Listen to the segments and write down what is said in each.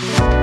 Thank you.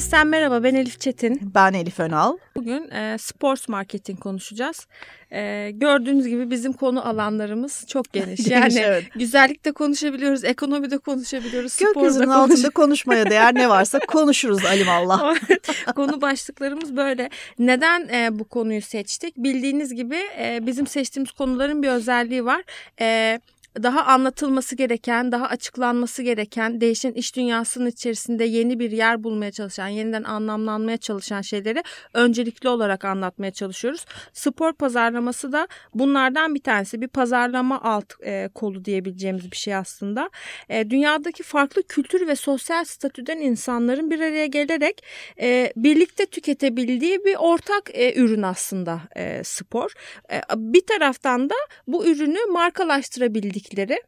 Hirdis'ten merhaba ben Elif Çetin. Ben Elif Önal. Bugün e, sports marketing konuşacağız. E, gördüğünüz gibi bizim konu alanlarımız çok geniş. Yani evet. güzellikte konuşabiliyoruz, ekonomide konuşabiliyoruz, Gökyüzünün sporda konuş... altında konuşmaya değer ne varsa konuşuruz alimallah. konu başlıklarımız böyle. Neden e, bu konuyu seçtik? Bildiğiniz gibi e, bizim seçtiğimiz konuların bir özelliği var. E, daha anlatılması gereken, daha açıklanması gereken, değişen iş dünyasının içerisinde yeni bir yer bulmaya çalışan, yeniden anlamlanmaya çalışan şeyleri öncelikli olarak anlatmaya çalışıyoruz. Spor pazarlaması da bunlardan bir tanesi. Bir pazarlama alt e, kolu diyebileceğimiz bir şey aslında. E, dünyadaki farklı kültür ve sosyal statüden insanların bir araya gelerek e, birlikte tüketebildiği bir ortak e, ürün aslında e, spor. E, bir taraftan da bu ürünü markalaştırabildiği bildikleri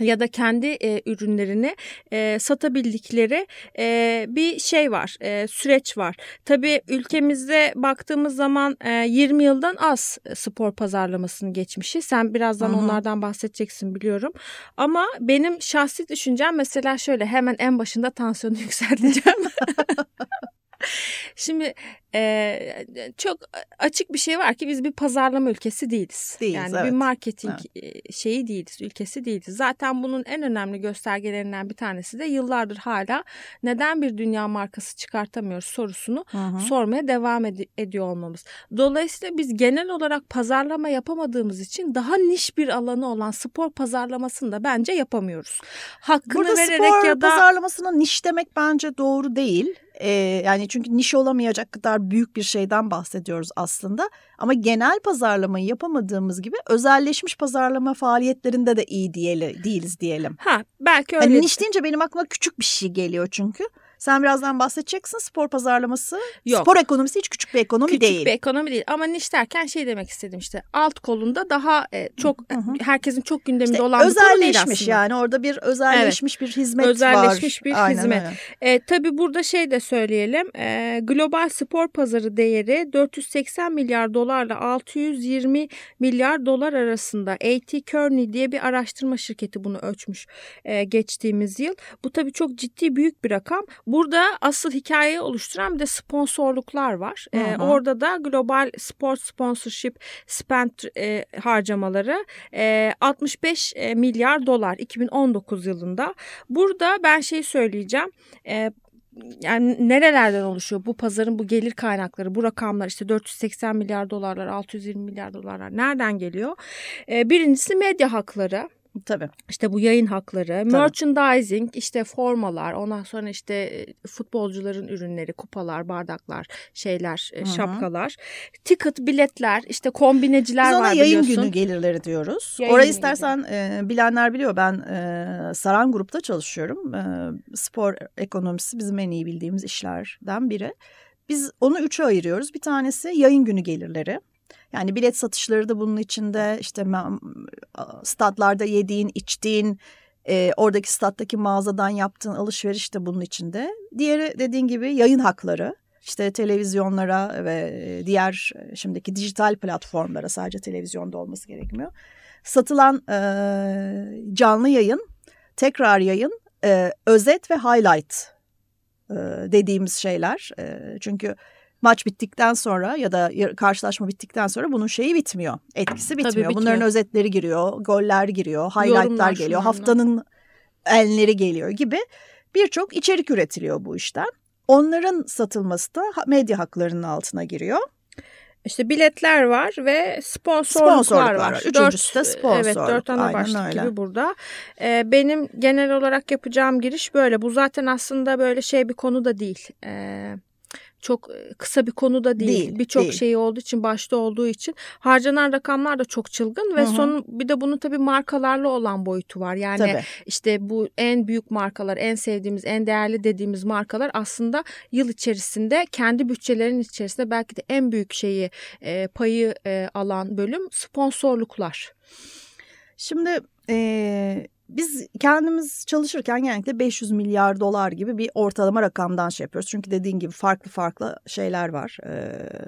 ya da kendi e, ürünlerini e, satabildikleri e, bir şey var, e, süreç var. Tabii ülkemizde baktığımız zaman e, 20 yıldan az spor pazarlamasını geçmişi. Sen birazdan Hı-hı. onlardan bahsedeceksin biliyorum. Ama benim şahsi düşüncem mesela şöyle hemen en başında tansiyonu yükselteceğim. Şimdi e, çok açık bir şey var ki biz bir pazarlama ülkesi değiliz. değiliz yani evet. bir marketing evet. şeyi değiliz, ülkesi değiliz. Zaten bunun en önemli göstergelerinden bir tanesi de yıllardır hala neden bir dünya markası çıkartamıyoruz sorusunu hı hı. sormaya devam ed- ediyor olmamız. Dolayısıyla biz genel olarak pazarlama yapamadığımız için daha niş bir alanı olan spor pazarlamasını da bence yapamıyoruz. Hakkını Burada vererek spor ya da pazarlamasına niş demek bence doğru değil. Ee, yani çünkü niş olamayacak kadar büyük bir şeyden bahsediyoruz aslında. Ama genel pazarlamayı yapamadığımız gibi özelleşmiş pazarlama faaliyetlerinde de iyi diyeli, değiliz diyelim. Ha belki öyle. Yani niş deyince benim aklıma küçük bir şey geliyor çünkü. Sen birazdan bahsedeceksin spor pazarlaması. Yok. Spor ekonomisi hiç küçük bir ekonomi küçük değil. Küçük bir ekonomi değil ama niş derken şey demek istedim işte alt kolunda daha e, çok hı hı. herkesin çok gündeminde işte olan bir konu değil aslında. yani orada bir özelleşmiş evet. bir hizmet özelleşmiş var. Özelleşmiş bir Aynen hizmet. Öyle. E, tabii burada şey de söyleyelim e, global spor pazarı değeri 480 milyar dolarla 620 milyar dolar arasında. A.T. Kearney diye bir araştırma şirketi bunu ölçmüş e, geçtiğimiz yıl. Bu tabii çok ciddi büyük bir rakam. Burada asıl hikayeyi oluşturan bir de sponsorluklar var. Hı ee, orada da global sport sponsorship spend e, harcamaları e, 65 e, milyar dolar 2019 yılında. Burada ben şey söyleyeceğim. E, yani nerelerden oluşuyor bu pazarın bu gelir kaynakları bu rakamlar işte 480 milyar dolarlar 620 milyar dolarlar nereden geliyor? Ee, birincisi medya hakları Tabii. İşte bu yayın hakları, Tabii. merchandising, işte formalar, ondan sonra işte e, futbolcuların ürünleri, kupalar, bardaklar, şeyler, e, Hı-hı. şapkalar, ticket, biletler, işte kombineciler Biz var biliyorsun. yayın günü gelirleri diyoruz. Yayın Orayı istersen e, bilenler biliyor ben e, Saran Grup'ta çalışıyorum. E, spor ekonomisi bizim en iyi bildiğimiz işlerden biri. Biz onu üçe ayırıyoruz. Bir tanesi yayın günü gelirleri. Yani bilet satışları da bunun içinde işte statlarda yediğin, içtiğin, e, oradaki stat'taki mağazadan yaptığın alışveriş de bunun içinde. Diğeri dediğin gibi yayın hakları. İşte televizyonlara ve diğer şimdiki dijital platformlara sadece televizyonda olması gerekmiyor. Satılan e, canlı yayın, tekrar yayın, e, özet ve highlight e, dediğimiz şeyler. E, çünkü maç bittikten sonra ya da karşılaşma bittikten sonra bunun şeyi bitmiyor. Etkisi bitmiyor. Bunların özetleri giriyor, goller giriyor, highlightlar geliyor, haftanın enleri geliyor gibi birçok içerik üretiliyor bu işten. Onların satılması da medya haklarının altına giriyor. İşte biletler var ve sponsorluklar, sponsorluklar var. var. Üçüncüsü dört, de sponsorluk. Evet dört ana başlık öyle. gibi burada. Ee, benim genel olarak yapacağım giriş böyle. Bu zaten aslında böyle şey bir konu da değil. Ee, çok kısa bir konu da değil. değil Birçok şey olduğu için başta olduğu için harcanan rakamlar da çok çılgın ve Hı-hı. son bir de bunun tabii markalarla olan boyutu var. Yani tabii. işte bu en büyük markalar, en sevdiğimiz, en değerli dediğimiz markalar aslında yıl içerisinde kendi bütçelerinin içerisinde belki de en büyük şeyi e, payı e, alan bölüm sponsorluklar. Şimdi e, biz kendimiz çalışırken genellikle 500 milyar dolar gibi bir ortalama rakamdan şey yapıyoruz. Çünkü dediğin gibi farklı farklı şeyler var, e,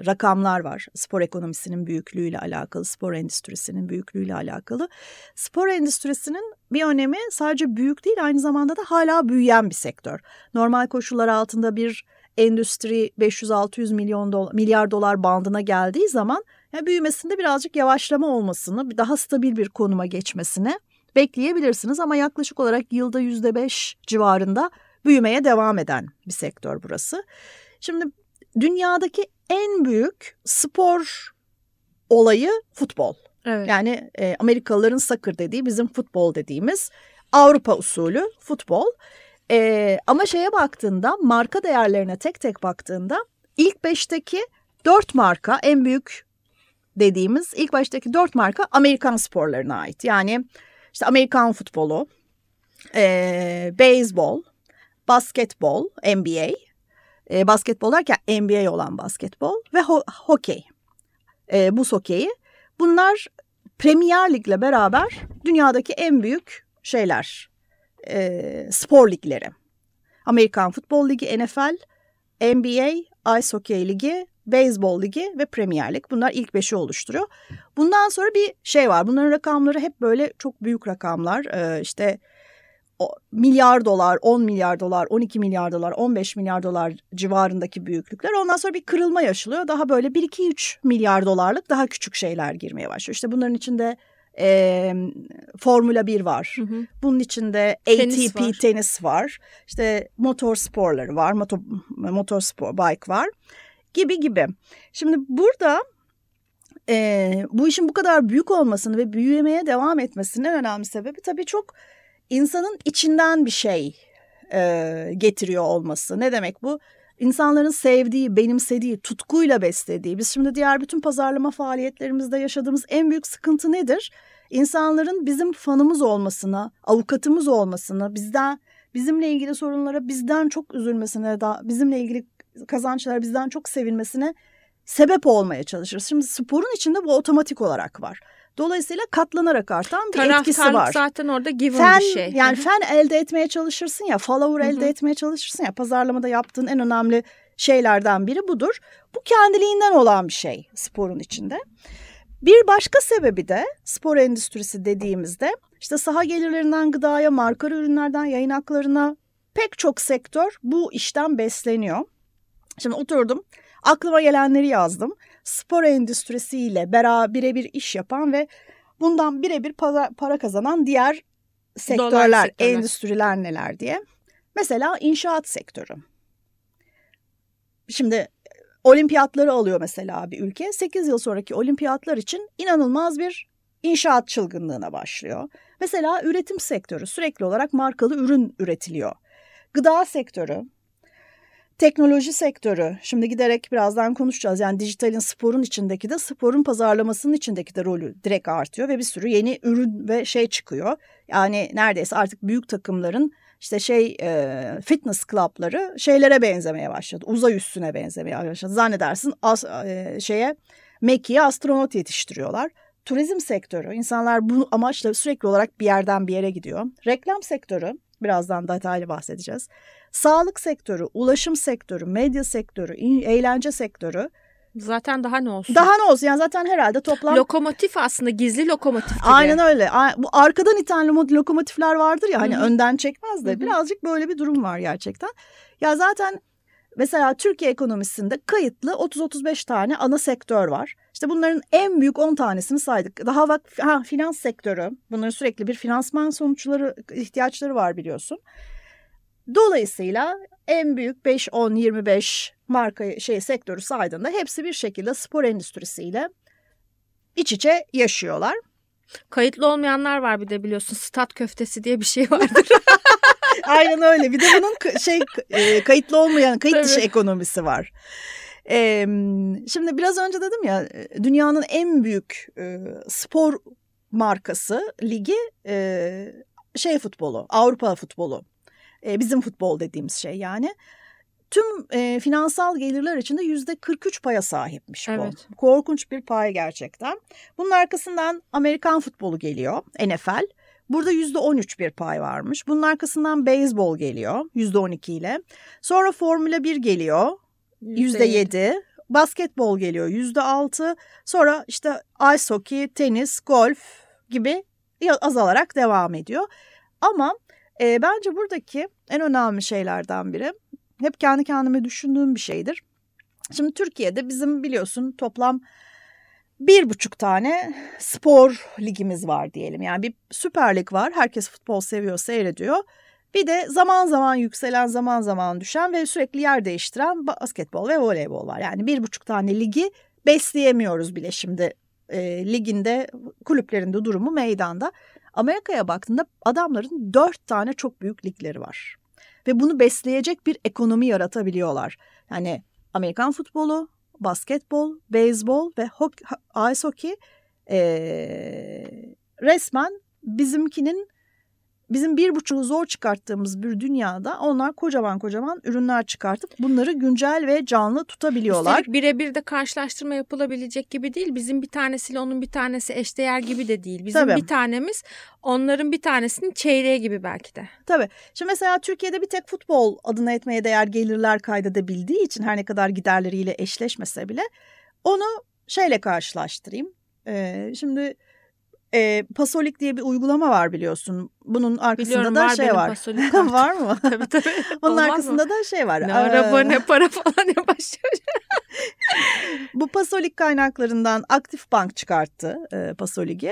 rakamlar var. Spor ekonomisinin büyüklüğüyle alakalı, spor endüstrisinin büyüklüğüyle alakalı. Spor endüstrisinin bir önemi sadece büyük değil aynı zamanda da hala büyüyen bir sektör. Normal koşullar altında bir endüstri 500-600 milyon dolar, milyar dolar bandına geldiği zaman yani büyümesinde birazcık yavaşlama olmasını, daha stabil bir konuma geçmesini bekleyebilirsiniz ama yaklaşık olarak yılda yüzde beş civarında büyümeye devam eden bir sektör burası. Şimdi dünyadaki en büyük spor olayı futbol. Evet. Yani e, Amerikalıların soccer dediği bizim futbol dediğimiz Avrupa usulü futbol. E, ama şeye baktığında marka değerlerine tek tek baktığında ilk beşteki dört marka en büyük dediğimiz ilk baştaki dört marka Amerikan sporlarına ait. Yani işte Amerikan futbolu, e, beyzbol, basketbol, NBA, e, basketbol derken NBA olan basketbol ve ho hokey, e, buz hokeyi. Bunlar Premier Lig'le beraber dünyadaki en büyük şeyler, e, spor ligleri. Amerikan Futbol Ligi, NFL, NBA, Ice Hockey Ligi Beyzbol Ligi ve Premier Lig. Bunlar ilk beşi oluşturuyor. Bundan sonra bir şey var. Bunların rakamları hep böyle çok büyük rakamlar. Ee, işte milyar dolar, 10 milyar dolar, 12 milyar dolar, 15 milyar dolar civarındaki büyüklükler. Ondan sonra bir kırılma yaşılıyor. Daha böyle 1-2-3 milyar dolarlık daha küçük şeyler girmeye başlıyor. İşte bunların içinde e, Formula 1 var. Hı hı. Bunun içinde tenis ATP var. tenis var. İşte motor sporları var. Motor, motor spor bike var gibi gibi. Şimdi burada e, bu işin bu kadar büyük olmasını ve büyümeye devam etmesinin en önemli sebebi tabii çok insanın içinden bir şey e, getiriyor olması. Ne demek bu? İnsanların sevdiği, benimsediği, tutkuyla beslediği. Biz şimdi diğer bütün pazarlama faaliyetlerimizde yaşadığımız en büyük sıkıntı nedir? İnsanların bizim fanımız olmasına, avukatımız olmasına, bizden bizimle ilgili sorunlara bizden çok üzülmesine, da bizimle ilgili kazançlar bizden çok sevilmesine sebep olmaya çalışırız. Şimdi sporun içinde bu otomatik olarak var. Dolayısıyla katlanarak artan bir etkisi var. zaten orada given fen, bir şey. Yani fen elde etmeye çalışırsın ya, follower elde etmeye çalışırsın ya. Pazarlamada yaptığın en önemli şeylerden biri budur. Bu kendiliğinden olan bir şey sporun içinde. Bir başka sebebi de spor endüstrisi dediğimizde işte saha gelirlerinden gıdaya, marka ürünlerden yayın haklarına pek çok sektör bu işten besleniyor. Şimdi oturdum aklıma gelenleri yazdım. Spor endüstrisiyle beraber birebir iş yapan ve bundan birebir para, para kazanan diğer sektörler, sektörler, endüstriler neler diye. Mesela inşaat sektörü. Şimdi olimpiyatları alıyor mesela bir ülke. 8 yıl sonraki olimpiyatlar için inanılmaz bir inşaat çılgınlığına başlıyor. Mesela üretim sektörü sürekli olarak markalı ürün üretiliyor. Gıda sektörü Teknoloji sektörü, şimdi giderek birazdan konuşacağız. Yani dijitalin sporun içindeki de sporun pazarlamasının içindeki de rolü direkt artıyor ve bir sürü yeni ürün ve şey çıkıyor. Yani neredeyse artık büyük takımların işte şey e, fitness club'ları şeylere benzemeye başladı. Uzay üstüne benzemeye başladı. Zannedersin as, e, şeye Mekke'ye astronot yetiştiriyorlar. Turizm sektörü, insanlar bu amaçla sürekli olarak bir yerden bir yere gidiyor. Reklam sektörü, birazdan detaylı bahsedeceğiz. Sağlık sektörü, ulaşım sektörü, medya sektörü, eğlence sektörü. Zaten daha ne olsun? Daha ne olsun yani zaten herhalde toplam... Lokomotif aslında gizli lokomotif gibi. Aynen öyle. Bu arkadan iten lokomotifler vardır ya hani Hı-hı. önden çekmez de Hı-hı. birazcık böyle bir durum var gerçekten. Ya zaten mesela Türkiye ekonomisinde kayıtlı 30-35 tane ana sektör var. İşte bunların en büyük 10 tanesini saydık. Daha bak ha, finans sektörü. Bunların sürekli bir finansman sonuçları ihtiyaçları var biliyorsun. Dolayısıyla en büyük 5, 10, 25 marka şey sektörü saydığında hepsi bir şekilde spor endüstrisiyle iç içe yaşıyorlar. Kayıtlı olmayanlar var bir de biliyorsun stat köftesi diye bir şey vardır. Aynen öyle. Bir de bunun şey e, kayıtlı olmayan kayıt Tabii. dışı ekonomisi var. Ee, şimdi biraz önce dedim ya dünyanın en büyük e, spor markası ligi e, şey futbolu Avrupa futbolu e, bizim futbol dediğimiz şey yani. Tüm e, finansal gelirler içinde yüzde 43 paya sahipmiş bu. Evet. Korkunç bir pay gerçekten. Bunun arkasından Amerikan futbolu geliyor NFL. Burada %13 bir pay varmış. Bunun arkasından beyzbol geliyor %12 ile. Sonra Formula 1 geliyor %7. Basketbol geliyor %6. Sonra işte ice hockey, tenis, golf gibi azalarak devam ediyor. Ama e, bence buradaki en önemli şeylerden biri hep kendi kendime düşündüğüm bir şeydir. Şimdi Türkiye'de bizim biliyorsun toplam bir buçuk tane spor ligimiz var diyelim. Yani bir süper lig var. Herkes futbol seviyor, seyrediyor. Bir de zaman zaman yükselen, zaman zaman düşen ve sürekli yer değiştiren basketbol ve voleybol var. Yani bir buçuk tane ligi besleyemiyoruz bile şimdi e, liginde, kulüplerinde durumu meydanda. Amerika'ya baktığında adamların dört tane çok büyük ligleri var. Ve bunu besleyecek bir ekonomi yaratabiliyorlar. Yani Amerikan futbolu, basketbol, beyzbol ve ice hockey e, resmen bizimkinin bizim bir buçuğu zor çıkarttığımız bir dünyada onlar kocaman kocaman ürünler çıkartıp bunları güncel ve canlı tutabiliyorlar. Üstelik birebir de karşılaştırma yapılabilecek gibi değil. Bizim bir tanesiyle onun bir tanesi eşdeğer gibi de değil. Bizim Tabii. bir tanemiz onların bir tanesinin çeyreği gibi belki de. Tabii. Şimdi mesela Türkiye'de bir tek futbol adına etmeye değer gelirler kaydedebildiği için her ne kadar giderleriyle eşleşmese bile onu şeyle karşılaştırayım. Ee, şimdi e, Pasolik diye bir uygulama var biliyorsun. Bunun arkasında Biliyorum, da var şey var. var mı? tabii tabii. Bunun Olmaz arkasında mı? da şey var. Ne araba ne para falan ne başlıyor. Bu Pasolik kaynaklarından Aktif Bank çıkarttı e, Pasolik'i.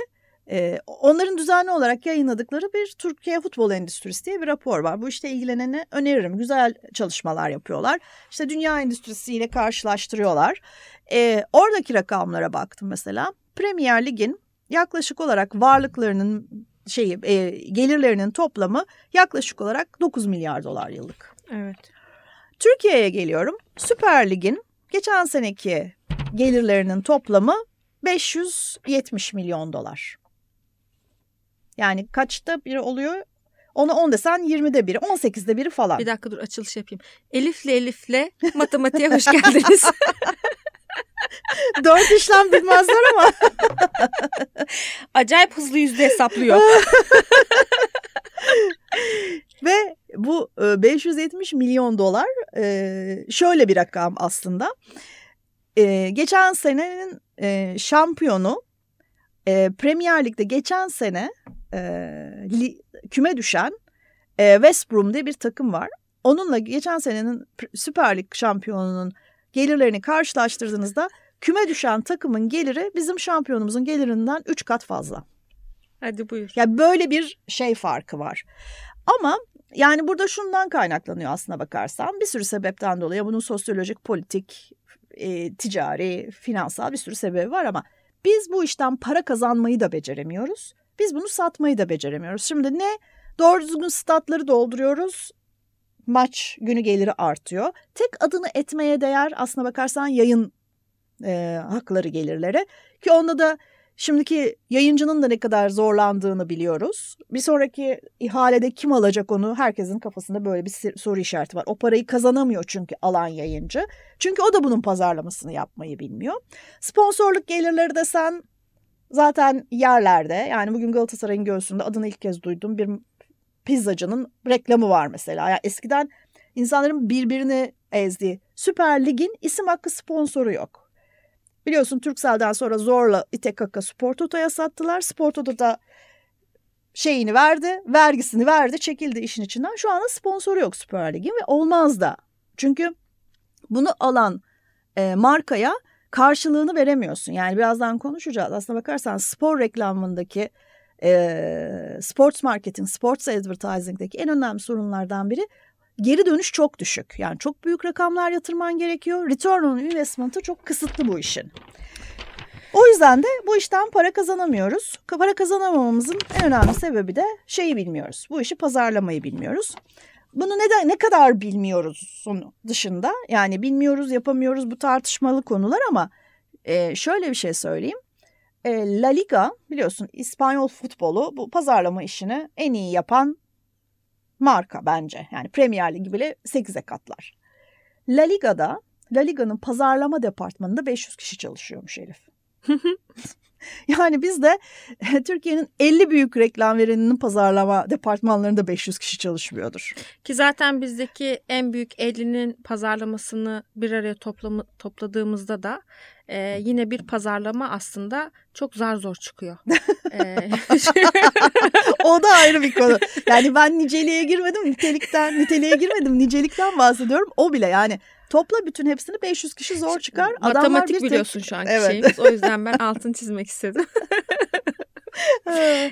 E, onların düzenli olarak yayınladıkları bir Türkiye futbol endüstrisi diye bir rapor var. Bu işte ilgilenene öneririm. Güzel çalışmalar yapıyorlar. İşte dünya endüstrisiyle karşılaştırıyorlar. E, oradaki rakamlara baktım mesela. Premier Lig'in yaklaşık olarak varlıklarının şeyi e, gelirlerinin toplamı yaklaşık olarak 9 milyar dolar yıllık. Evet. Türkiye'ye geliyorum. Süper Lig'in geçen seneki gelirlerinin toplamı 570 milyon dolar. Yani kaçta biri oluyor? Ona 10 desen 20'de biri, 18'de biri falan. Bir dakika dur açılış yapayım. Elif'le Elif'le matematiğe hoş geldiniz. Dört işlem bilmezler ama. Acayip hızlı yüzde hesaplıyor. Ve bu 570 e, milyon dolar e, şöyle bir rakam aslında. E, geçen senenin şampiyonu Premier Lig'de geçen sene küme düşen West Brom diye bir takım var. Onunla geçen senenin Süper Lig şampiyonunun gelirlerini karşılaştırdığınızda küme düşen takımın geliri bizim şampiyonumuzun gelirinden 3 kat fazla. Hadi buyur. Yani böyle bir şey farkı var. Ama yani burada şundan kaynaklanıyor aslına bakarsan. Bir sürü sebepten dolayı bunun sosyolojik, politik, e, ticari, finansal bir sürü sebebi var ama biz bu işten para kazanmayı da beceremiyoruz. Biz bunu satmayı da beceremiyoruz. Şimdi ne doğru düzgün statları dolduruyoruz maç günü geliri artıyor. Tek adını etmeye değer aslına bakarsan yayın e, hakları gelirleri ki onda da şimdiki yayıncının da ne kadar zorlandığını biliyoruz. Bir sonraki ihalede kim alacak onu herkesin kafasında böyle bir soru işareti var. O parayı kazanamıyor çünkü alan yayıncı. Çünkü o da bunun pazarlamasını yapmayı bilmiyor. Sponsorluk gelirleri de sen zaten yerlerde yani bugün Galatasaray'ın göğsünde adını ilk kez duydum bir pizzacının reklamı var mesela. Yani eskiden insanların birbirini ezdiği Süper Lig'in isim hakkı sponsoru yok. Biliyorsun Turkcell'den sonra zorla İTKK Spor Toto'ya sattılar. Spor Toto da şeyini verdi, vergisini verdi, çekildi işin içinden. Şu anda sponsoru yok Süper Lig'in ve olmaz da. Çünkü bunu alan e, markaya karşılığını veremiyorsun. Yani birazdan konuşacağız. Aslına bakarsan spor reklamındaki e, sports marketing, sports advertising'deki en önemli sorunlardan biri geri dönüş çok düşük. Yani çok büyük rakamlar yatırman gerekiyor. Return on investment'ı çok kısıtlı bu işin. O yüzden de bu işten para kazanamıyoruz. Para kazanamamamızın en önemli sebebi de şeyi bilmiyoruz. Bu işi pazarlamayı bilmiyoruz. Bunu neden ne kadar bilmiyoruz dışında yani bilmiyoruz yapamıyoruz bu tartışmalı konular ama e, şöyle bir şey söyleyeyim. E, La Liga biliyorsun İspanyol futbolu bu pazarlama işini en iyi yapan marka bence. Yani Premier Lig bile 8'e katlar. La Liga'da La Liga'nın pazarlama departmanında 500 kişi çalışıyormuş Elif. Yani biz de Türkiye'nin 50 büyük reklam vereninin pazarlama departmanlarında 500 kişi çalışmıyordur. Ki zaten bizdeki en büyük 50'nin pazarlamasını bir araya toplama, topladığımızda da e, yine bir pazarlama aslında çok zar zor çıkıyor. e, o da ayrı bir konu. Yani ben niceliğe girmedim, nitelikten niteliğe girmedim, nicelikten bahsediyorum. O bile yani Topla bütün hepsini 500 kişi zor çıkar. Matematik bir biliyorsun tek... şu anki evet. şeyimiz. O yüzden ben altını çizmek istedim.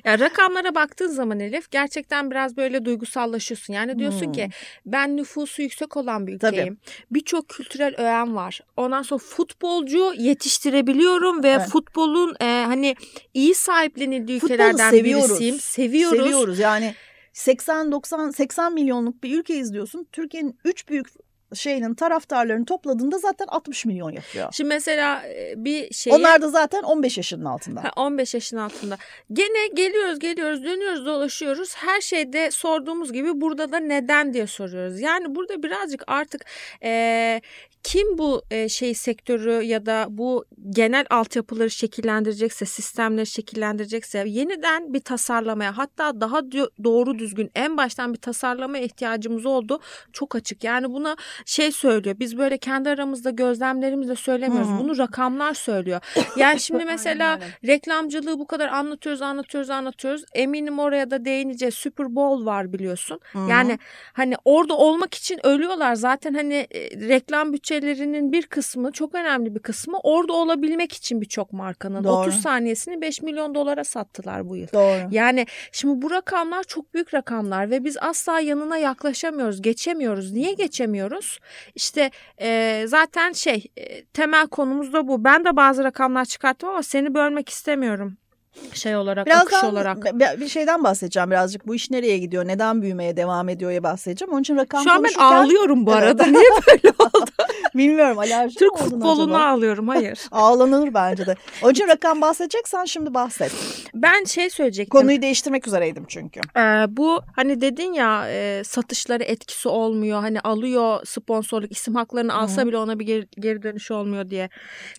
ya rakamlara baktığın zaman Elif gerçekten biraz böyle duygusallaşıyorsun. Yani diyorsun hmm. ki ben nüfusu yüksek olan bir ülkeyim. Birçok kültürel öğen var. Ondan sonra futbolcu yetiştirebiliyorum ve evet. futbolun e, hani iyi sahiplenildiği Futbolu ülkelerden seviyoruz. birisiyim. Seviyoruz. Seviyoruz yani 80 90 80 milyonluk bir ülke izliyorsun. Türkiye'nin 3 büyük şeyinin taraftarlarını topladığında zaten 60 milyon yapıyor. Şimdi mesela e, bir şey. Onlar da zaten 15 yaşının altında. Ha, 15 yaşın altında. Gene geliyoruz geliyoruz dönüyoruz dolaşıyoruz. Her şeyde sorduğumuz gibi burada da neden diye soruyoruz. Yani burada birazcık artık e, kim bu e, şey sektörü ya da bu genel altyapıları şekillendirecekse, sistemleri şekillendirecekse yeniden bir tasarlamaya hatta daha doğru düzgün en baştan bir tasarlama ihtiyacımız oldu. Çok açık. Yani buna şey söylüyor. Biz böyle kendi aramızda gözlemlerimizle söylemiyoruz. Hı-hı. Bunu rakamlar söylüyor. Yani şimdi mesela reklamcılığı bu kadar anlatıyoruz, anlatıyoruz, anlatıyoruz. Eminim oraya da değineceğiz. Super Bowl var biliyorsun. Hı-hı. Yani hani orada olmak için ölüyorlar. Zaten hani e, reklam bütçelerinin bir kısmı çok önemli bir kısmı orada olabilmek için birçok markanın Doğru. 30 saniyesini 5 milyon dolara sattılar bu yıl. Doğru. Yani şimdi bu rakamlar çok büyük rakamlar ve biz asla yanına yaklaşamıyoruz, geçemiyoruz. Niye geçemiyoruz? İşte e, zaten şey e, temel konumuz da bu. Ben de bazı rakamlar çıkarttım ama seni bölmek istemiyorum şey olarak, Birazdan akış olarak. Bir şeyden bahsedeceğim birazcık. Bu iş nereye gidiyor, neden büyümeye devam ediyor ya bahsedeceğim. Onun için rakam Şu an ben ağlıyorum bu arada. Evet. Niye böyle oldu? Bilmiyorum alerji Türk futboluna acaba? ağlıyorum hayır. Ağlanır bence de. Onun için rakam bahsedeceksen şimdi bahset. Ben şey söyleyecektim. Konuyu değiştirmek üzereydim çünkü. Ee, bu hani dedin ya e, satışları etkisi olmuyor. Hani alıyor sponsorluk isim haklarını alsa Hı-hı. bile ona bir geri, geri dönüş olmuyor diye.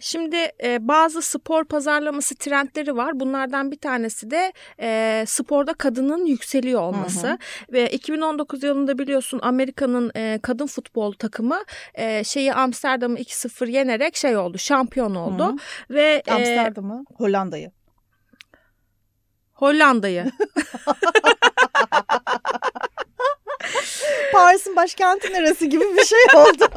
Şimdi e, bazı spor pazarlaması trendleri var. Bunlardan bir tanesi de e, sporda kadının yükseliyor olması. Hı-hı. Ve 2019 yılında biliyorsun Amerika'nın e, kadın futbol takımı e, şeyi Amsterdam'ı 2-0 yenerek şey oldu şampiyon oldu. Hı. Ve Amsterdam'ı e, Hollanda'yı. Hollanda'yı. Paris'in başkenti neresi gibi bir şey oldu.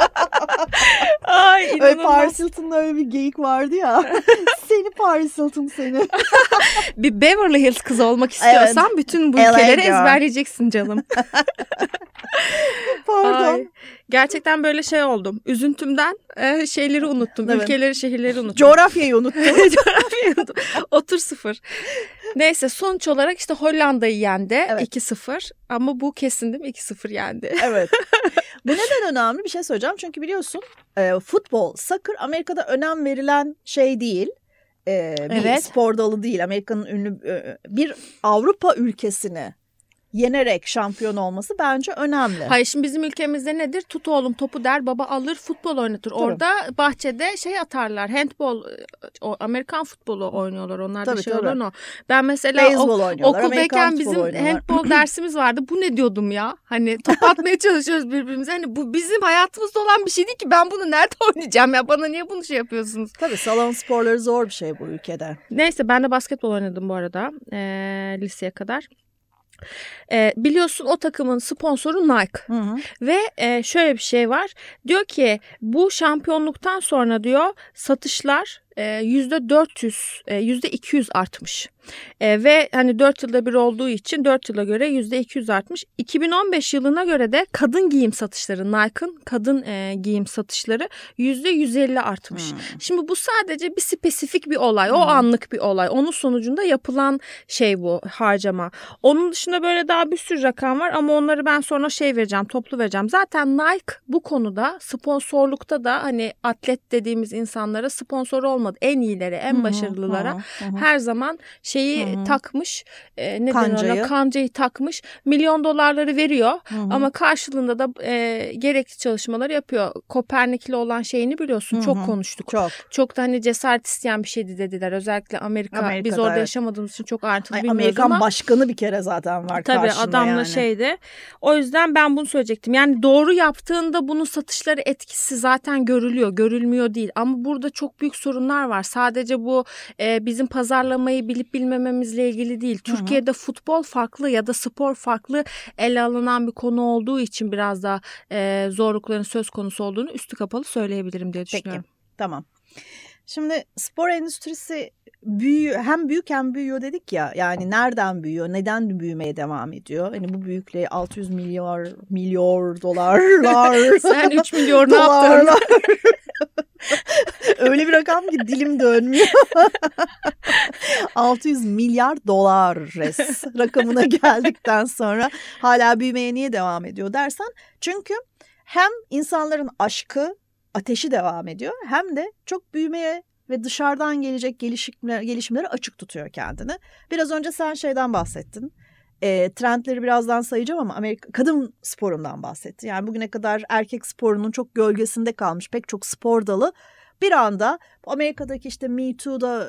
Ay inanılmaz. Öyle Paris Hilton'da öyle bir geyik vardı ya. seni Paris Hilton seni. bir Beverly Hills kızı olmak istiyorsan evet. bütün bu ülkeleri ezberleyeceksin canım. Pardon. Ay, gerçekten böyle şey oldum. Üzüntümden e, şeyleri unuttum. Evet. Ülkeleri, şehirleri unuttum. Coğrafyayı unuttum. Coğrafyayı unuttum. Otur sıfır. Neyse sonuç olarak işte Hollanda'yı yendi evet. 2-0 ama bu kesin değil mi 2-0 yendi. Evet. bu neden önemli bir şey söyleyeceğim çünkü biliyorsun e, futbol, soccer Amerika'da önem verilen şey değil. E, bir evet. spor dalı değil. Amerika'nın ünlü e, bir Avrupa ülkesini yenerek şampiyon olması bence önemli. Hayır şimdi bizim ülkemizde nedir? Tut oğlum topu der baba alır futbol oynatır. Tabii. Orada bahçede şey atarlar handball o Amerikan futbolu oynuyorlar onlar da şey olur o. Ben mesela Beyzbol o, okuldayken bizim handball dersimiz vardı. Bu ne diyordum ya? Hani top atmaya çalışıyoruz birbirimize. Hani bu bizim hayatımızda olan bir şey değil ki. Ben bunu nerede oynayacağım ya? Bana niye bunu şey yapıyorsunuz? Tabii salon sporları zor bir şey bu ülkede. Neyse ben de basketbol oynadım bu arada. Ee, liseye kadar. E, biliyorsun o takımın sponsoru Nike. Hı hı. Ve e, şöyle bir şey var. Diyor ki bu şampiyonluktan sonra diyor satışlar 400 yüzde 200 artmış. E, ve hani 4 yılda bir olduğu için 4 yıla göre yüzde 200 artmış. 2015 yılına göre de kadın giyim satışları Nike'ın kadın e, giyim satışları yüzde 150 artmış. Hmm. şimdi bu sadece bir spesifik bir olay hmm. o anlık bir olay. Onun sonucunda yapılan şey bu harcama. Onun dışında böyle daha bir sürü rakam var ama onları ben sonra şey vereceğim toplu vereceğim. Zaten Nike bu konuda sponsorlukta da hani atlet dediğimiz insanlara sponsor olmak kalmadı. En iyilere, en başarılılara hı hı. her zaman şeyi hı hı. takmış. E, ne kancayı. Ona, kancayı takmış. Milyon dolarları veriyor hı hı. ama karşılığında da e, gerekli çalışmaları yapıyor. Kopernikli olan şeyini biliyorsun. Hı hı. Çok konuştuk. Çok. Çok da hani cesaret isteyen bir şeydi dediler. Özellikle Amerika Amerika'da, biz orada evet. yaşamadığımız için çok Ay, bilmiyoruz Amerikan ama. başkanı bir kere zaten var Tabii adamla yani. şeydi. O yüzden ben bunu söyleyecektim. Yani doğru yaptığında bunun satışları etkisi zaten görülüyor. Görülmüyor değil. Ama burada çok büyük sorunlar var. Sadece bu e, bizim pazarlamayı bilip bilmememizle ilgili değil. Türkiye'de Hı-hı. futbol farklı ya da spor farklı ele alınan bir konu olduğu için biraz daha e, zorlukların söz konusu olduğunu üstü kapalı söyleyebilirim diye düşünüyorum. Peki tamam. Şimdi spor endüstrisi büyüyor hem büyük hem büyüyor dedik ya yani nereden büyüyor neden büyümeye devam ediyor hani bu büyüklüğe 600 milyar milyar dolarlar sen 3 milyar ne yaptın öyle bir rakam ki dilim dönmüyor 600 milyar dolar res rakamına geldikten sonra hala büyümeye niye devam ediyor dersen çünkü hem insanların aşkı ateşi devam ediyor hem de çok büyümeye ve dışarıdan gelecek gelişimler, gelişimleri açık tutuyor kendini. Biraz önce sen şeyden bahsettin. E, trendleri birazdan sayacağım ama Amerika kadın sporundan bahsetti. Yani bugüne kadar erkek sporunun çok gölgesinde kalmış pek çok spor dalı bir anda Amerika'daki işte Me Too'da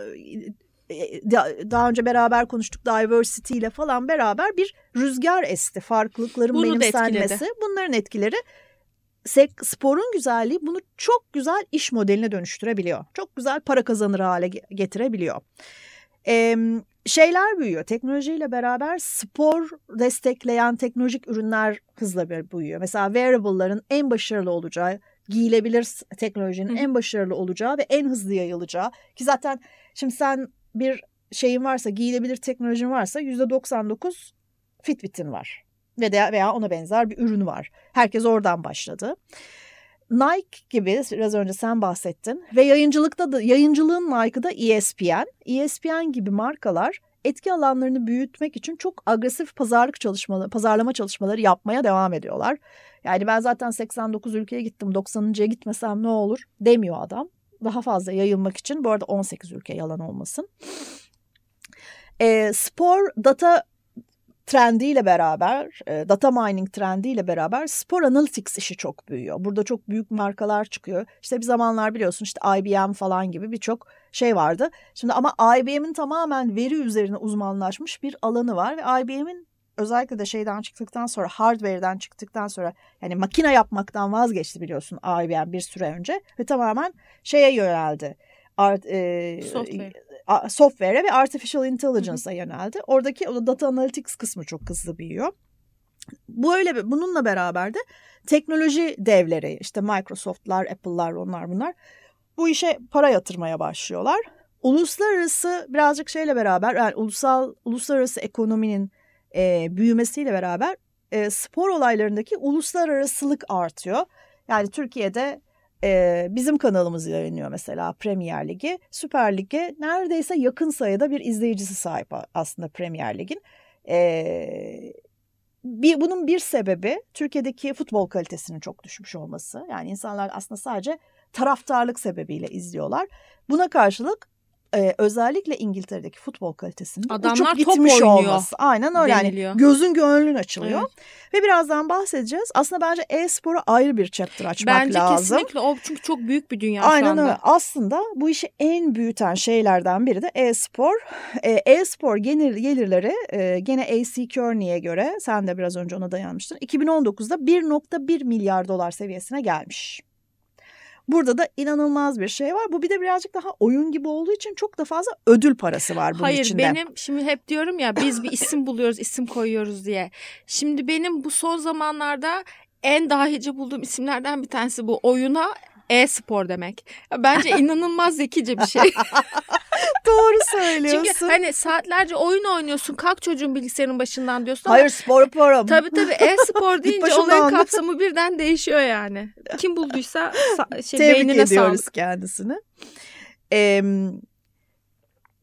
daha önce beraber konuştuk diversity ile falan beraber bir rüzgar esti. Farklılıkların Bunu benimsenmesi. Bunların etkileri sporun güzelliği bunu çok güzel iş modeline dönüştürebiliyor. Çok güzel para kazanır hale getirebiliyor. Ee, şeyler büyüyor. Teknolojiyle beraber spor destekleyen teknolojik ürünler hızla büyüyor. Mesela wearable'ların en başarılı olacağı, giyilebilir teknolojinin Hı. en başarılı olacağı ve en hızlı yayılacağı ki zaten şimdi sen bir şeyin varsa, giyilebilir teknolojin varsa %99 Fitbit'in var ve veya ona benzer bir ürün var. Herkes oradan başladı. Nike gibi biraz önce sen bahsettin ve yayıncılıkta da yayıncılığın Nike'ı da ESPN. ESPN gibi markalar etki alanlarını büyütmek için çok agresif pazarlık çalışmaları, pazarlama çalışmaları yapmaya devam ediyorlar. Yani ben zaten 89 ülkeye gittim 90'ıncıya gitmesem ne olur demiyor adam. Daha fazla yayılmak için bu arada 18 ülke yalan olmasın. E, spor data trendiyle beraber, e, data mining trendiyle beraber spor analytics işi çok büyüyor. Burada çok büyük markalar çıkıyor. İşte bir zamanlar biliyorsun işte IBM falan gibi birçok şey vardı. Şimdi ama IBM'in tamamen veri üzerine uzmanlaşmış bir alanı var ve IBM'in özellikle de şeyden çıktıktan sonra hardware'den çıktıktan sonra yani makine yapmaktan vazgeçti biliyorsun IBM bir süre önce ve tamamen şeye yöneldi. Art, e, Software software'e ve artificial intelligence'a yöneldi. Oradaki o data analytics kısmı çok hızlı büyüyor. Bu öyle bununla beraber de teknoloji devleri işte Microsoft'lar, Apple'lar onlar bunlar bu işe para yatırmaya başlıyorlar. Uluslararası birazcık şeyle beraber yani ulusal uluslararası ekonominin e, büyümesiyle beraber e, spor olaylarındaki uluslararasılık artıyor. Yani Türkiye'de e, bizim kanalımız yayınlıyor mesela Premier Ligi. Süper Lig'e neredeyse yakın sayıda bir izleyicisi sahip aslında Premier Lig'in. E, bir, bunun bir sebebi Türkiye'deki futbol kalitesinin çok düşmüş olması. Yani insanlar aslında sadece taraftarlık sebebiyle izliyorlar. Buna karşılık e, özellikle İngiltere'deki futbol kalitesinin Adamlar uçup gitmiş olması. Aynen öyle deniliyor. yani gözün gönlün açılıyor. Evet. Ve birazdan bahsedeceğiz. Aslında bence e-spora ayrı bir chapter açmak bence lazım. Bence kesinlikle o çünkü çok büyük bir dünya Aynen şu anda. öyle. Aslında bu işi en büyüten şeylerden biri de e-spor. E, e-spor gelir, gelirleri e, gene AC Kearney'e göre sen de biraz önce ona dayanmıştın. 2019'da 1.1 milyar dolar seviyesine gelmiş. Burada da inanılmaz bir şey var. Bu bir de birazcık daha oyun gibi olduğu için çok da fazla ödül parası var bunun Hayır, içinde. Hayır benim şimdi hep diyorum ya biz bir isim buluyoruz isim koyuyoruz diye. Şimdi benim bu son zamanlarda en dahice bulduğum isimlerden bir tanesi bu oyuna e-spor demek. Bence inanılmaz zekice bir şey. Doğru söylüyorsun. Çünkü hani saatlerce oyun oynuyorsun. Kalk çocuğun bilgisayarın başından diyorsun. Hayır spor yaparım. Tabii tabii e-spor deyince olayın kapsamı birden değişiyor yani. Kim bulduysa şey, Tebrik beynine ediyoruz sağlık. kendisini. Ee,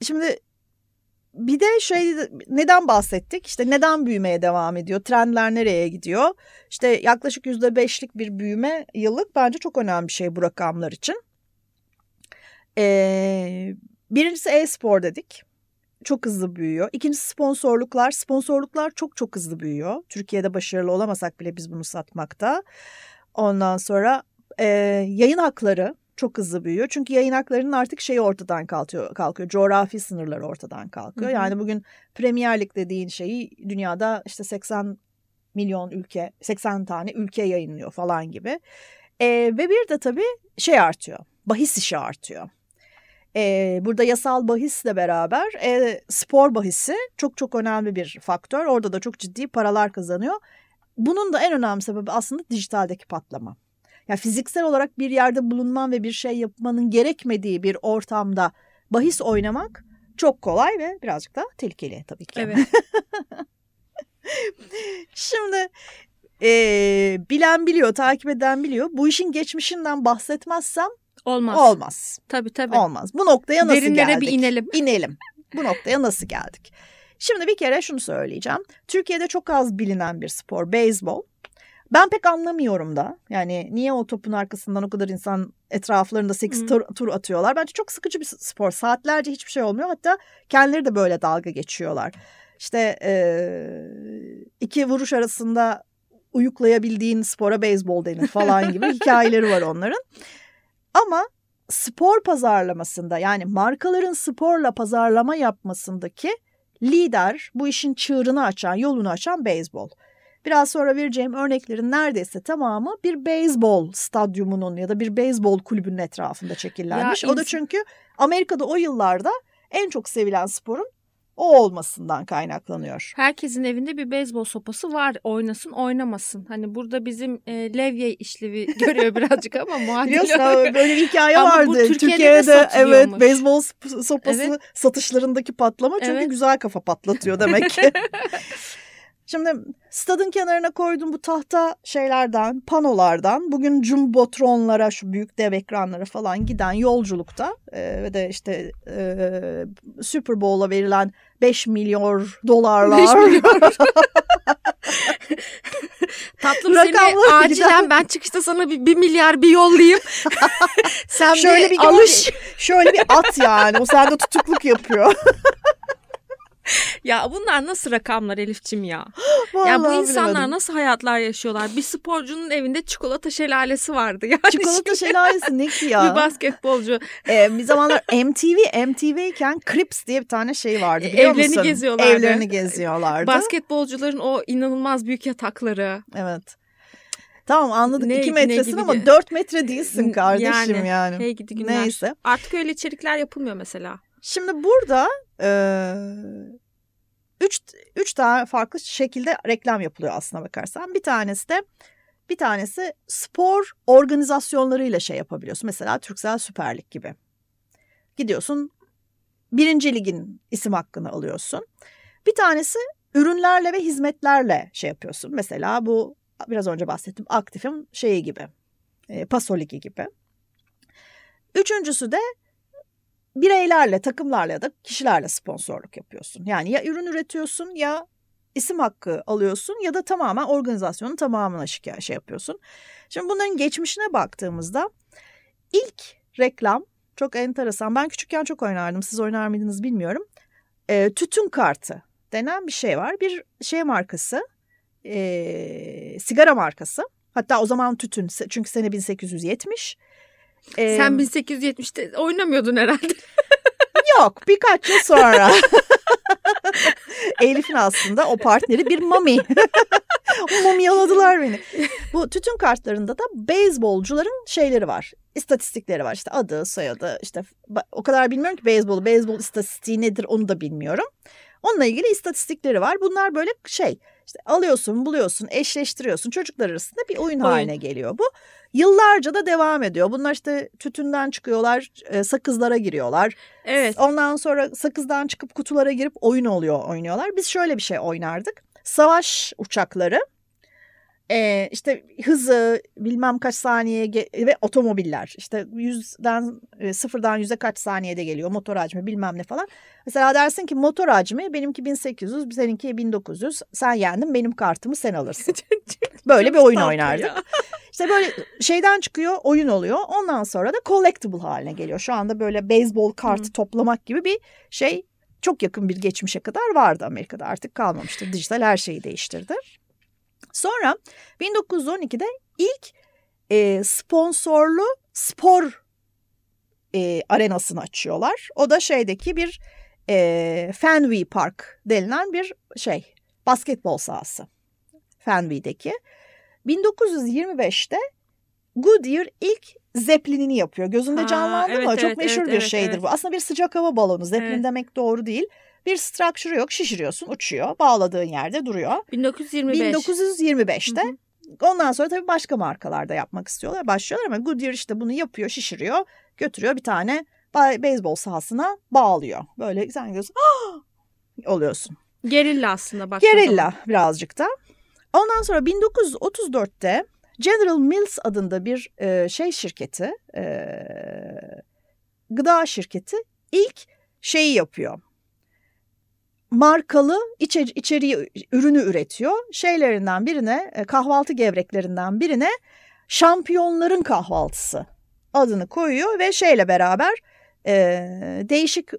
şimdi bir de şey neden bahsettik? İşte neden büyümeye devam ediyor? Trendler nereye gidiyor? İşte yaklaşık yüzde beşlik bir büyüme yıllık bence çok önemli bir şey bu rakamlar için. Ee, birincisi e-spor dedik. Çok hızlı büyüyor. İkincisi sponsorluklar. Sponsorluklar çok çok hızlı büyüyor. Türkiye'de başarılı olamasak bile biz bunu satmakta. Ondan sonra e, yayın hakları çok hızlı büyüyor. Çünkü yayın haklarının artık şeyi ortadan kalkıyor. kalkıyor. Coğrafi sınırları ortadan kalkıyor. Hı hı. Yani bugün Premier Lig dediğin şeyi dünyada işte 80 milyon ülke, 80 tane ülke yayınlıyor falan gibi. E, ve bir de tabii şey artıyor. Bahis işi artıyor. E, burada yasal bahisle beraber e, spor bahisi çok çok önemli bir faktör. Orada da çok ciddi paralar kazanıyor. Bunun da en önemli sebebi aslında dijitaldeki patlama. Yani fiziksel olarak bir yerde bulunman ve bir şey yapmanın gerekmediği bir ortamda bahis oynamak çok kolay ve birazcık da tehlikeli tabii ki. Evet. Şimdi e, bilen biliyor, takip eden biliyor. Bu işin geçmişinden bahsetmezsem olmaz. Olmaz. Tabii tabii. Olmaz. Bu noktaya nasıl Derinlere geldik? bir inelim. İnelim. Bu noktaya nasıl geldik? Şimdi bir kere şunu söyleyeceğim. Türkiye'de çok az bilinen bir spor beyzbol. Ben pek anlamıyorum da. Yani niye o topun arkasından o kadar insan etraflarında 8 tur, tur atıyorlar. Bence çok sıkıcı bir spor. Saatlerce hiçbir şey olmuyor. Hatta kendileri de böyle dalga geçiyorlar. İşte e, iki vuruş arasında uyuklayabildiğin spora beyzbol denir falan gibi hikayeleri var onların. Ama spor pazarlamasında yani markaların sporla pazarlama yapmasındaki lider bu işin çığırını açan, yolunu açan beyzbol. Biraz sonra vereceğim örneklerin neredeyse tamamı bir beyzbol stadyumunun ya da bir beyzbol kulübünün etrafında çekillenmiş. Ya, o da çünkü Amerika'da o yıllarda en çok sevilen sporun o olmasından kaynaklanıyor. Herkesin evinde bir beyzbol sopası var. Oynasın oynamasın. Hani burada bizim e, levye işlevi görüyor birazcık ama muadil Biliyorsun böyle bir hikaye ama vardı. Türkiye'de, Türkiye'de evet beyzbol sopası evet. satışlarındaki patlama çünkü evet. güzel kafa patlatıyor demek ki. Şimdi stadın kenarına koyduğum bu tahta şeylerden, panolardan bugün jumbotronlara, şu büyük dev ekranlara falan giden yolculukta e, ve de işte e, Super Bowl'a verilen 5 milyon dolarlar. 5 milyon. Tatlım seni acilen giden... ben çıkışta sana bir, bir milyar bir yollayayım. Sen şöyle bir, bir alış. Şöyle bir at yani. O sende tutukluk yapıyor. ya bunlar nasıl rakamlar Elifçim ya? Ya bu insanlar bilemedim. nasıl hayatlar yaşıyorlar? Bir sporcunun evinde çikolata şelalesi vardı. Yani çikolata şelalesi ne ki ya? bir basketbolcu. Ee, bir zamanlar MTV, MTV iken Crips diye bir tane şey vardı biliyor Evlerini musun? geziyorlardı. Evlerini geziyorlardı. Basketbolcuların o inanılmaz büyük yatakları. Evet. Tamam anladık ne, 2 metresin ama de. 4 metre değilsin kardeşim yani. yani. Hey gidi günler. Neyse. Artık öyle içerikler yapılmıyor mesela. Şimdi burada e, üç, üç tane farklı şekilde reklam yapılıyor aslına bakarsan. Bir tanesi de bir tanesi spor organizasyonlarıyla şey yapabiliyorsun. Mesela Türksel Süper Lig gibi. Gidiyorsun birinci ligin isim hakkını alıyorsun. Bir tanesi ürünlerle ve hizmetlerle şey yapıyorsun. Mesela bu biraz önce bahsettim aktifim şeyi gibi. E, Paso gibi. Üçüncüsü de bireylerle, takımlarla ya da kişilerle sponsorluk yapıyorsun. Yani ya ürün üretiyorsun ya isim hakkı alıyorsun ya da tamamen organizasyonun tamamına şey yapıyorsun. Şimdi bunların geçmişine baktığımızda ilk reklam çok enteresan. Ben küçükken çok oynardım. Siz oynar mıydınız bilmiyorum. E, tütün kartı denen bir şey var. Bir şey markası, e, sigara markası. Hatta o zaman tütün çünkü sene 1870. Ee, Sen 1870'te oynamıyordun herhalde. yok birkaç yıl sonra. Elif'in aslında o partneri bir mami. Mumyaladılar beni. Bu tütün kartlarında da beyzbolcuların şeyleri var. İstatistikleri var. İşte adı, soyadı. işte o kadar bilmiyorum ki beyzbolu. Beyzbol istatistiği nedir onu da bilmiyorum. Onunla ilgili istatistikleri var. Bunlar böyle şey işte alıyorsun, buluyorsun, eşleştiriyorsun. Çocuklar arasında bir oyun, oyun. haline geliyor bu. Yıllarca da devam ediyor. Bunlar işte tütünden çıkıyorlar, e, sakızlara giriyorlar. Evet. Ondan sonra sakızdan çıkıp kutulara girip oyun oluyor, oynuyorlar. Biz şöyle bir şey oynardık. Savaş uçakları e, işte hızı bilmem kaç saniye ve otomobiller işte yüzden e, sıfırdan yüze kaç saniyede geliyor motor hacmi bilmem ne falan. Mesela dersin ki motor hacmi benimki 1800 seninki 1900 sen yendin benim kartımı sen alırsın. Böyle bir oyun oynardık. İşte böyle şeyden çıkıyor oyun oluyor. Ondan sonra da collectible haline geliyor. Şu anda böyle beyzbol kartı hmm. toplamak gibi bir şey çok yakın bir geçmişe kadar vardı Amerika'da. Artık kalmamıştır. Dijital her şeyi değiştirdi. Sonra 1912'de ilk e, sponsorlu spor e, arenasını açıyorlar. O da şeydeki bir e, Fenway Park denilen bir şey basketbol sahası. Fenway'deki. 1925'te Goodyear ilk Zeppelin'ini yapıyor. Gözünde canlandı evet, mı? Evet, Çok meşhur evet, bir şeydir evet. bu. Aslında bir sıcak hava balonu. Zeppelin evet. demek doğru değil. Bir structure yok. Şişiriyorsun, uçuyor. Bağladığın yerde duruyor. 1925. 1925'te. Hı hı. Ondan sonra tabii başka markalarda yapmak istiyorlar. Başlıyorlar ama Goodyear işte bunu yapıyor, şişiriyor. Götürüyor bir tane beyzbol sahasına bağlıyor. Böyle sen diyorsun oluyorsun. Gerilla aslında bak. Gerilla birazcık da. Ondan sonra 1934'te General Mills adında bir e, şey şirketi, e, gıda şirketi ilk şeyi yapıyor. Markalı içer, içeriği ürünü üretiyor. Şeylerinden birine, e, kahvaltı gevreklerinden birine şampiyonların kahvaltısı adını koyuyor ve şeyle beraber e, değişik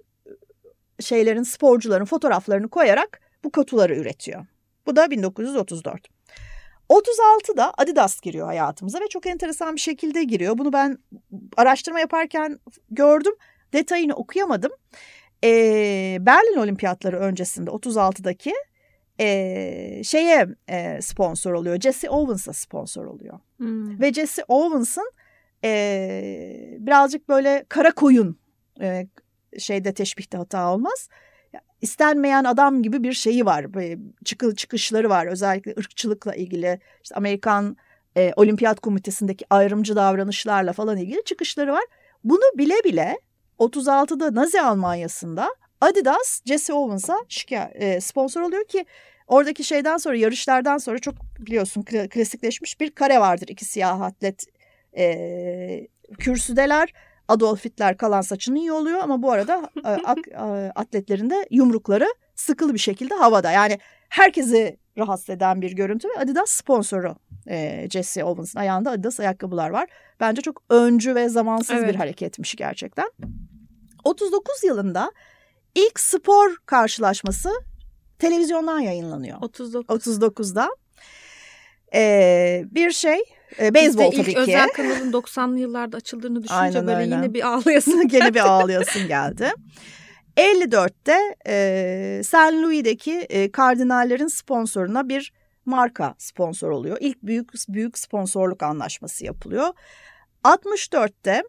şeylerin sporcuların fotoğraflarını koyarak bu kutuları üretiyor. Bu da 1934. 36'da Adidas giriyor hayatımıza ve çok enteresan bir şekilde giriyor. Bunu ben araştırma yaparken gördüm. Detayını okuyamadım. Ee, Berlin Olimpiyatları öncesinde 36'daki e, şeye e, sponsor oluyor. Jesse Owens'a sponsor oluyor. Hmm. Ve Jesse Owens'ın e, birazcık böyle kara koyun e, şeyde teşbihte hata olmaz istenmeyen adam gibi bir şeyi var. Çıkı, çıkışları var özellikle ırkçılıkla ilgili. İşte Amerikan e, Olimpiyat Komitesi'ndeki ayrımcı davranışlarla falan ilgili çıkışları var. Bunu bile bile 36'da Nazi Almanya'sında Adidas Jesse Owens'a e, sponsor oluyor ki oradaki şeyden sonra yarışlardan sonra çok biliyorsun klasikleşmiş bir kare vardır. iki siyah atlet e, kürsüdeler Adolf Hitler kalan saçını yoluyor ama bu arada e, e, atletlerin de yumrukları sıkılı bir şekilde havada. Yani herkesi rahatsız eden bir görüntü ve Adidas sponsoru e, Jesse Owens'ın ayağında Adidas ayakkabılar var. Bence çok öncü ve zamansız evet. bir hareketmiş gerçekten. 39 yılında ilk spor karşılaşması televizyondan yayınlanıyor. 39. 39'da. Ee, bir şey e, beyzbol tabii ilk ki. özel kanalın 90'lı yıllarda açıldığını düşününce aynen, böyle aynen. yine bir ağlayasın Gene bir ağlayasın geldi. 54'te e, St. Louis'deki e, kardinallerin sponsoruna bir marka sponsor oluyor. İlk büyük büyük sponsorluk anlaşması yapılıyor. 64'te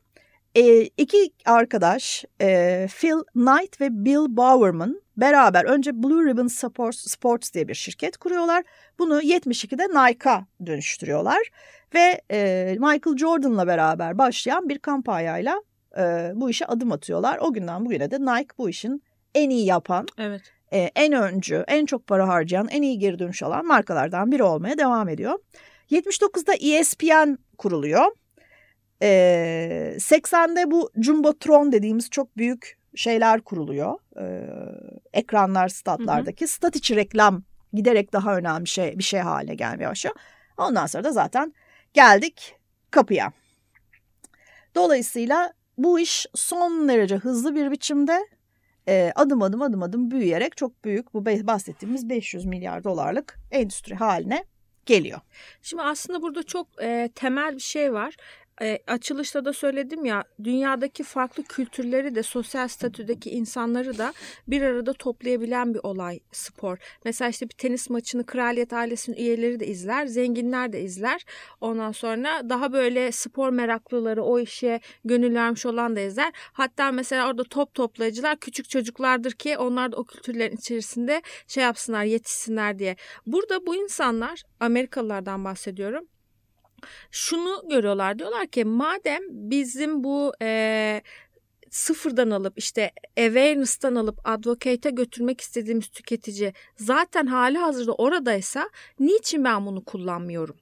e, iki arkadaş e, Phil Knight ve Bill Bowerman beraber önce Blue Ribbon Sports, Sports diye bir şirket kuruyorlar. Bunu 72'de Nike'a dönüştürüyorlar ve e, Michael Jordan'la beraber başlayan bir kampanyayla e, bu işe adım atıyorlar. O günden bugüne de Nike bu işin en iyi yapan, evet. E, en öncü, en çok para harcayan, en iyi geri dönüş alan markalardan biri olmaya devam ediyor. 79'da ESPN kuruluyor. E, 80'de bu Jumbotron dediğimiz çok büyük şeyler kuruluyor. E, ekranlar statlardaki. Hı hı. Stat içi reklam giderek daha önemli şey bir şey haline gelmeye başlıyor. Ondan sonra da zaten geldik kapıya. Dolayısıyla bu iş son derece hızlı bir biçimde e, adım adım adım adım büyüyerek çok büyük bu bahsettiğimiz 500 milyar dolarlık endüstri haline geliyor. Şimdi aslında burada çok e, temel bir şey var e, açılışta da söyledim ya dünyadaki farklı kültürleri de sosyal statüdeki insanları da bir arada toplayabilen bir olay spor. Mesela işte bir tenis maçını kraliyet ailesinin üyeleri de izler, zenginler de izler. Ondan sonra daha böyle spor meraklıları o işe gönül vermiş olan da izler. Hatta mesela orada top toplayıcılar küçük çocuklardır ki onlar da o kültürlerin içerisinde şey yapsınlar, yetişsinler diye. Burada bu insanlar Amerikalılardan bahsediyorum şunu görüyorlar diyorlar ki madem bizim bu e, sıfırdan alıp işte awareness'tan alıp advocate'e götürmek istediğimiz tüketici zaten hali hazırda oradaysa niçin ben bunu kullanmıyorum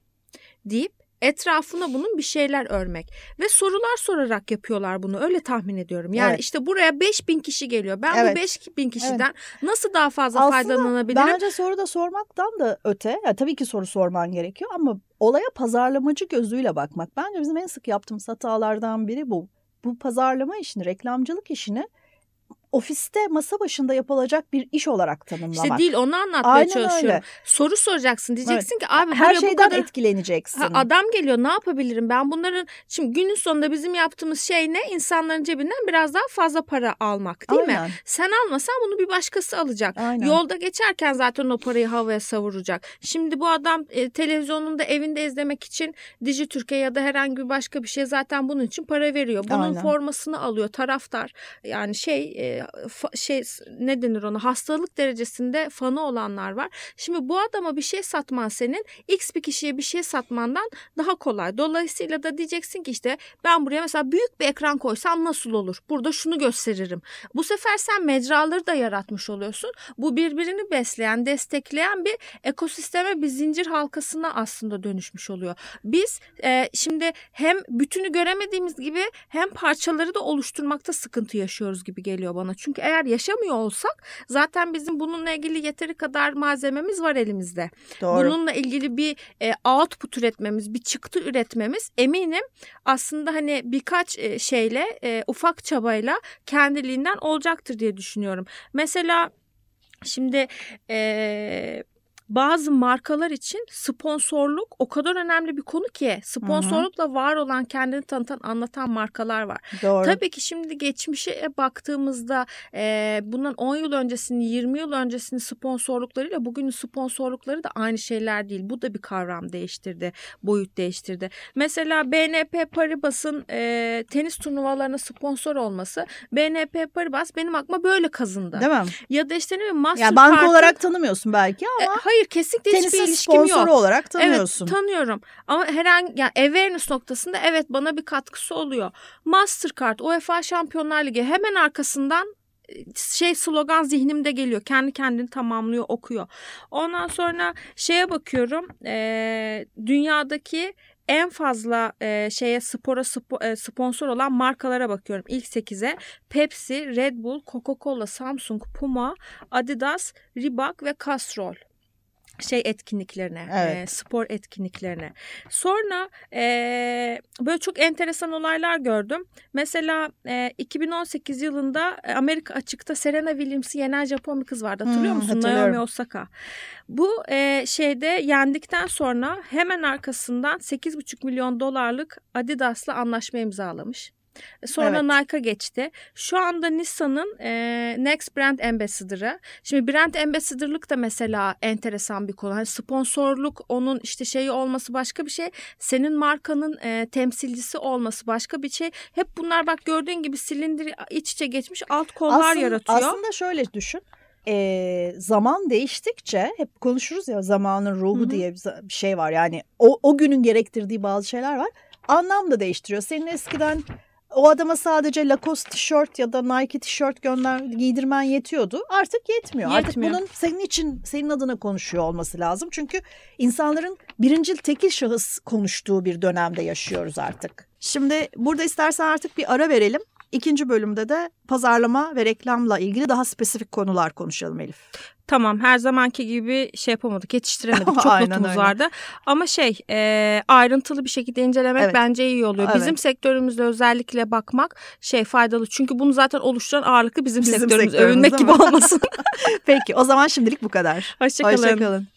deyip etrafına bunun bir şeyler örmek ve sorular sorarak yapıyorlar bunu öyle tahmin ediyorum. Yani evet. işte buraya 5000 kişi geliyor. Ben evet. bu 5000 kişiden evet. nasıl daha fazla Aslında faydalanabilirim? Bence soru da sormaktan da öte yani tabii ki soru sorman gerekiyor ama olaya pazarlamacı gözüyle bakmak. Bence bizim en sık yaptığımız hatalardan biri bu. Bu pazarlama işini, reklamcılık işini ofiste masa başında yapılacak bir iş olarak tanımlamak. İşte değil onu anlatmaya Aynen çalışıyorum. Öyle. Soru soracaksın diyeceksin evet. ki abi her şeyden bu kadar... etkileneceksin. Ha, adam geliyor ne yapabilirim ben bunların şimdi günün sonunda bizim yaptığımız şey ne insanların cebinden biraz daha fazla para almak değil Aynen. mi? Sen almasan bunu bir başkası alacak. Aynen. Yolda geçerken zaten o parayı havaya savuracak. Şimdi bu adam e, televizyonunda evinde izlemek için Dijitürk'e ya da herhangi bir başka bir şey zaten bunun için para veriyor. Bunun Aynen. formasını alıyor taraftar. Yani şey e, şey ne denir ona hastalık derecesinde fanı olanlar var. Şimdi bu adama bir şey satman senin X bir kişiye bir şey satmandan daha kolay. Dolayısıyla da diyeceksin ki işte ben buraya mesela büyük bir ekran koysam nasıl olur? Burada şunu gösteririm. Bu sefer sen mecraları da yaratmış oluyorsun. Bu birbirini besleyen, destekleyen bir ekosisteme, bir zincir halkasına aslında dönüşmüş oluyor. Biz e, şimdi hem bütünü göremediğimiz gibi hem parçaları da oluşturmakta sıkıntı yaşıyoruz gibi geliyor bana. Çünkü eğer yaşamıyor olsak zaten bizim bununla ilgili yeteri kadar malzememiz var elimizde. Doğru. Bununla ilgili bir e, output üretmemiz, bir çıktı üretmemiz eminim aslında hani birkaç e, şeyle e, ufak çabayla kendiliğinden olacaktır diye düşünüyorum. Mesela şimdi e, bazı markalar için sponsorluk o kadar önemli bir konu ki sponsorlukla var olan kendini tanıtan anlatan markalar var. Doğru. Tabii ki şimdi geçmişe baktığımızda e, bundan 10 yıl öncesini 20 yıl öncesini sponsorluklarıyla bugünün sponsorlukları da aynı şeyler değil. Bu da bir kavram değiştirdi, boyut değiştirdi. Mesela BNP Paribas'ın e, tenis turnuvalarına sponsor olması BNP Paribas benim aklıma böyle kazındı. Değil mi? Ya da işte ne bileyim Mastercard. Ya banka olarak tanımıyorsun belki ama. E, hayır kesinlikle Tenisin hiçbir ilişkim yok. sponsoru olarak tanıyorsun. Evet tanıyorum ama herhangi yani awareness noktasında evet bana bir katkısı oluyor. Mastercard, UEFA Şampiyonlar Ligi hemen arkasından e, şey slogan zihnimde geliyor. Kendi kendini tamamlıyor, okuyor. Ondan sonra şeye bakıyorum. E, dünyadaki en fazla e, şeye spora spo, e, sponsor olan markalara bakıyorum. İlk 8'e Pepsi, Red Bull, Coca-Cola, Samsung, Puma, Adidas, Reebok ve Castrol şey etkinliklerine, evet. e, spor etkinliklerine. Sonra e, böyle çok enteresan olaylar gördüm. Mesela e, 2018 yılında Amerika açıkta Serena Williams'ı yenen Japon bir kız vardı. Hatırlıyor hmm, musun? Naomi Osaka. Bu e, şeyde yendikten sonra hemen arkasından 8,5 milyon dolarlık Adidas'la anlaşma imzalamış. Sonra evet. Nike'a geçti. Şu anda Nissan'ın e, Next Brand Ambassador'ı. Şimdi Brand Ambassador'lık da mesela enteresan bir konu. Hani sponsorluk onun işte şeyi olması başka bir şey. Senin markanın e, temsilcisi olması başka bir şey. Hep bunlar bak gördüğün gibi silindir iç içe geçmiş alt kollar aslında, yaratıyor. Aslında şöyle düşün. E, zaman değiştikçe hep konuşuruz ya zamanın ruhu Hı-hı. diye bir şey var. Yani o, o günün gerektirdiği bazı şeyler var. Anlam da değiştiriyor. Senin eskiden o adama sadece Lacoste tişört ya da Nike tişört gönder giydirmen yetiyordu. Artık yetmiyor. yetmiyor. Artık bunun senin için senin adına konuşuyor olması lazım. Çünkü insanların birincil tekil şahıs konuştuğu bir dönemde yaşıyoruz artık. Şimdi burada istersen artık bir ara verelim. İkinci bölümde de pazarlama ve reklamla ilgili daha spesifik konular konuşalım Elif. Tamam her zamanki gibi şey yapamadık yetiştiremedik çok notumuz öyle. vardı. Ama şey e, ayrıntılı bir şekilde incelemek evet. bence iyi oluyor. Evet. Bizim sektörümüzde özellikle bakmak şey faydalı. Çünkü bunu zaten oluşturan ağırlıklı bizim, bizim sektörümüz. Övünmek gibi olmasın. Peki o zaman şimdilik bu kadar. Hoşçakalın. Hoşçakalın.